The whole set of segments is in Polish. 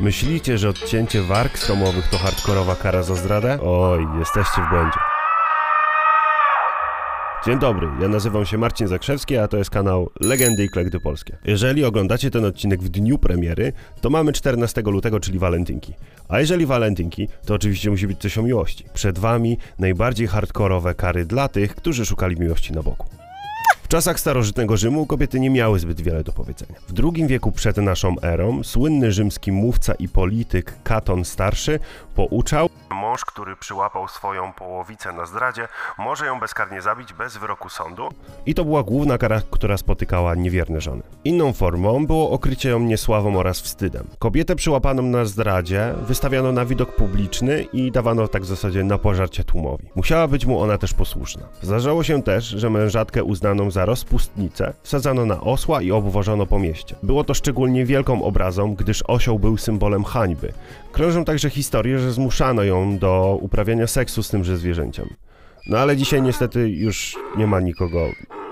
Myślicie, że odcięcie warg stomowych to hardkorowa kara za zdradę? Oj, jesteście w błędzie. Dzień dobry, ja nazywam się Marcin Zakrzewski, a to jest kanał Legendy i Klekdy Polskie. Jeżeli oglądacie ten odcinek w dniu premiery, to mamy 14 lutego, czyli walentynki. A jeżeli walentynki, to oczywiście musi być coś o miłości. Przed wami najbardziej hardkorowe kary dla tych, którzy szukali miłości na boku. Czasach starożytnego Rzymu kobiety nie miały zbyt wiele do powiedzenia. W II wieku przed naszą erą słynny rzymski mówca i polityk Katon Starszy pouczał, Mąż, który przyłapał swoją połowicę na zdradzie, może ją bezkarnie zabić bez wyroku sądu. I to była główna kara, która spotykała niewierne żony. Inną formą było okrycie ją niesławą oraz wstydem. Kobietę przyłapaną na zdradzie wystawiano na widok publiczny i dawano tak w zasadzie na pożarcie tłumowi. Musiała być mu ona też posłuszna. Zdarzało się też, że mężatkę uznaną za rozpustnicę wsadzano na osła i obwożono po mieście. Było to szczególnie wielką obrazą, gdyż osioł był symbolem hańby. Krążą także historie, że zmuszano ją do uprawiania seksu z tymże zwierzęciem. No ale dzisiaj niestety już nie ma nikogo,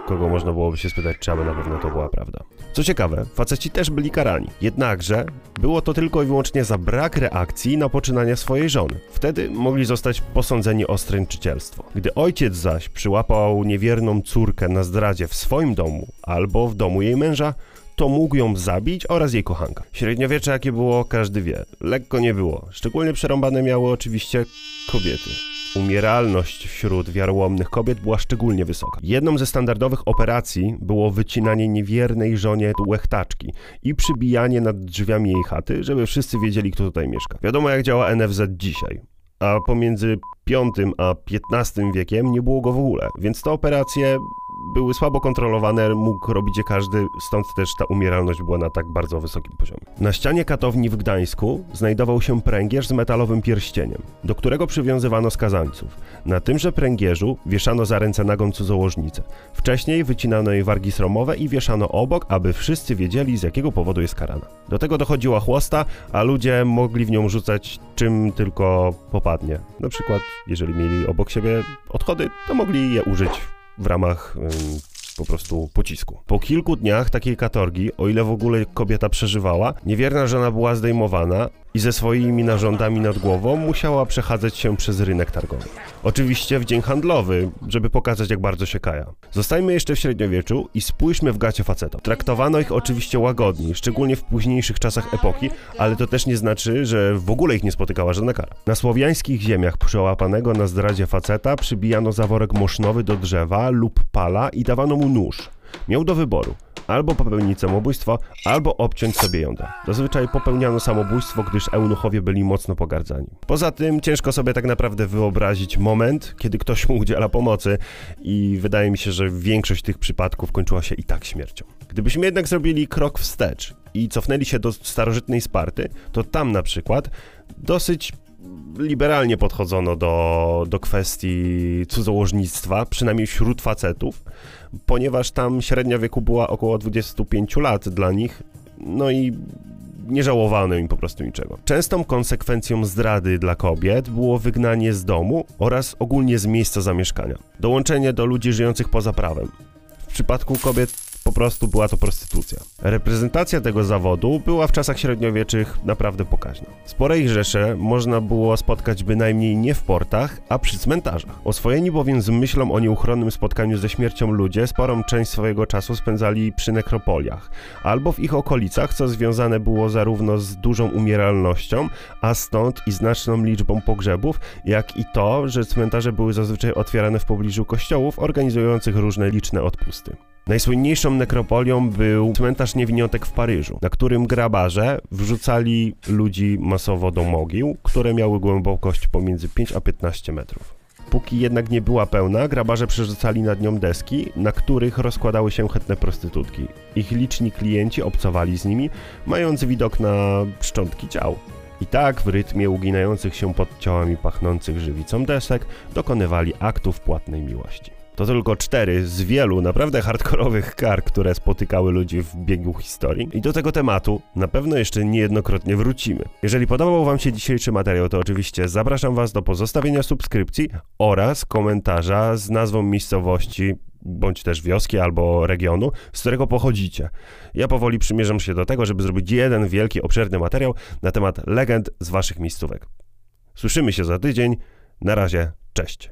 kogo można byłoby się spytać, czy aby na pewno to była prawda. Co ciekawe, faceci też byli karani. Jednakże było to tylko i wyłącznie za brak reakcji na poczynania swojej żony. Wtedy mogli zostać posądzeni o stręczycielstwo. Gdy ojciec zaś przyłapał niewierną córkę na zdradzie w swoim domu albo w domu jej męża, to mógł ją zabić oraz jej kochanka. Średniowiecze jakie było, każdy wie. Lekko nie było. Szczególnie przerąbane miały oczywiście kobiety. Umieralność wśród wiarołomnych kobiet była szczególnie wysoka. Jedną ze standardowych operacji było wycinanie niewiernej żonie łechtaczki i przybijanie nad drzwiami jej chaty, żeby wszyscy wiedzieli, kto tutaj mieszka. Wiadomo, jak działa NFZ dzisiaj. A pomiędzy V a XV wiekiem nie było go w ogóle, więc te operacje były słabo kontrolowane, mógł robić je każdy, stąd też ta umieralność była na tak bardzo wysokim poziomie. Na ścianie katowni w Gdańsku znajdował się pręgierz z metalowym pierścieniem, do którego przywiązywano skazańców. Na tymże pręgierzu wieszano za ręce nagą cudzołożnicę. Wcześniej wycinano jej wargi sromowe i wieszano obok, aby wszyscy wiedzieli z jakiego powodu jest karana. Do tego dochodziła chłosta, a ludzie mogli w nią rzucać czym tylko popadnie. Na przykład, jeżeli mieli obok siebie odchody, to mogli je użyć w ramach po prostu pocisku. Po kilku dniach takiej katorgi, o ile w ogóle kobieta przeżywała, niewierna żona była zdejmowana i ze swoimi narządami nad głową musiała przechadzać się przez rynek targowy. Oczywiście w dzień handlowy, żeby pokazać jak bardzo się kaja. Zostańmy jeszcze w średniowieczu i spójrzmy w gacie facetom. Traktowano ich oczywiście łagodniej, szczególnie w późniejszych czasach epoki, ale to też nie znaczy, że w ogóle ich nie spotykała żadna kara. Na słowiańskich ziemiach przełapanego na zdradzie faceta przybijano zaworek mosznowy do drzewa lub pala i dawano mu nóż. Miał do wyboru albo popełnić samobójstwo, albo obciąć sobie jądę. Zazwyczaj popełniano samobójstwo, gdyż eunuchowie byli mocno pogardzani. Poza tym ciężko sobie tak naprawdę wyobrazić moment, kiedy ktoś mu udziela pomocy i wydaje mi się, że większość tych przypadków kończyła się i tak śmiercią. Gdybyśmy jednak zrobili krok wstecz i cofnęli się do starożytnej Sparty, to tam na przykład dosyć liberalnie podchodzono do, do kwestii cudzołożnictwa, przynajmniej wśród facetów, ponieważ tam średnia wieku była około 25 lat dla nich, no i nie żałowano im po prostu niczego. Częstą konsekwencją zdrady dla kobiet było wygnanie z domu oraz ogólnie z miejsca zamieszkania. Dołączenie do ludzi żyjących poza prawem. W przypadku kobiet prostu była to prostytucja. Reprezentacja tego zawodu była w czasach średniowieczych naprawdę pokaźna. Spore ich rzesze można było spotkać bynajmniej nie w portach, a przy cmentarzach. Oswojeni bowiem z myślą o nieuchronnym spotkaniu ze śmiercią ludzie sporą część swojego czasu spędzali przy nekropoliach, albo w ich okolicach, co związane było zarówno z dużą umieralnością, a stąd i znaczną liczbą pogrzebów, jak i to, że cmentarze były zazwyczaj otwierane w pobliżu kościołów organizujących różne liczne odpusty. Najsłynniejszą nekropolią był cmentarz niewiniątek w Paryżu, na którym grabarze wrzucali ludzi masowo do mogił, które miały głębokość pomiędzy 5 a 15 metrów. Póki jednak nie była pełna, grabarze przerzucali nad nią deski, na których rozkładały się chętne prostytutki. Ich liczni klienci obcowali z nimi, mając widok na szczątki ciał. I tak w rytmie uginających się pod ciałami pachnących żywicą desek dokonywali aktów płatnej miłości. To tylko cztery z wielu naprawdę hardkorowych kar, które spotykały ludzi w biegu historii. I do tego tematu na pewno jeszcze niejednokrotnie wrócimy. Jeżeli podobał Wam się dzisiejszy materiał, to oczywiście zapraszam Was do pozostawienia subskrypcji oraz komentarza z nazwą miejscowości bądź też wioski albo regionu, z którego pochodzicie. Ja powoli przymierzam się do tego, żeby zrobić jeden wielki, obszerny materiał na temat legend z waszych miejscówek. Słyszymy się za tydzień. Na razie, cześć.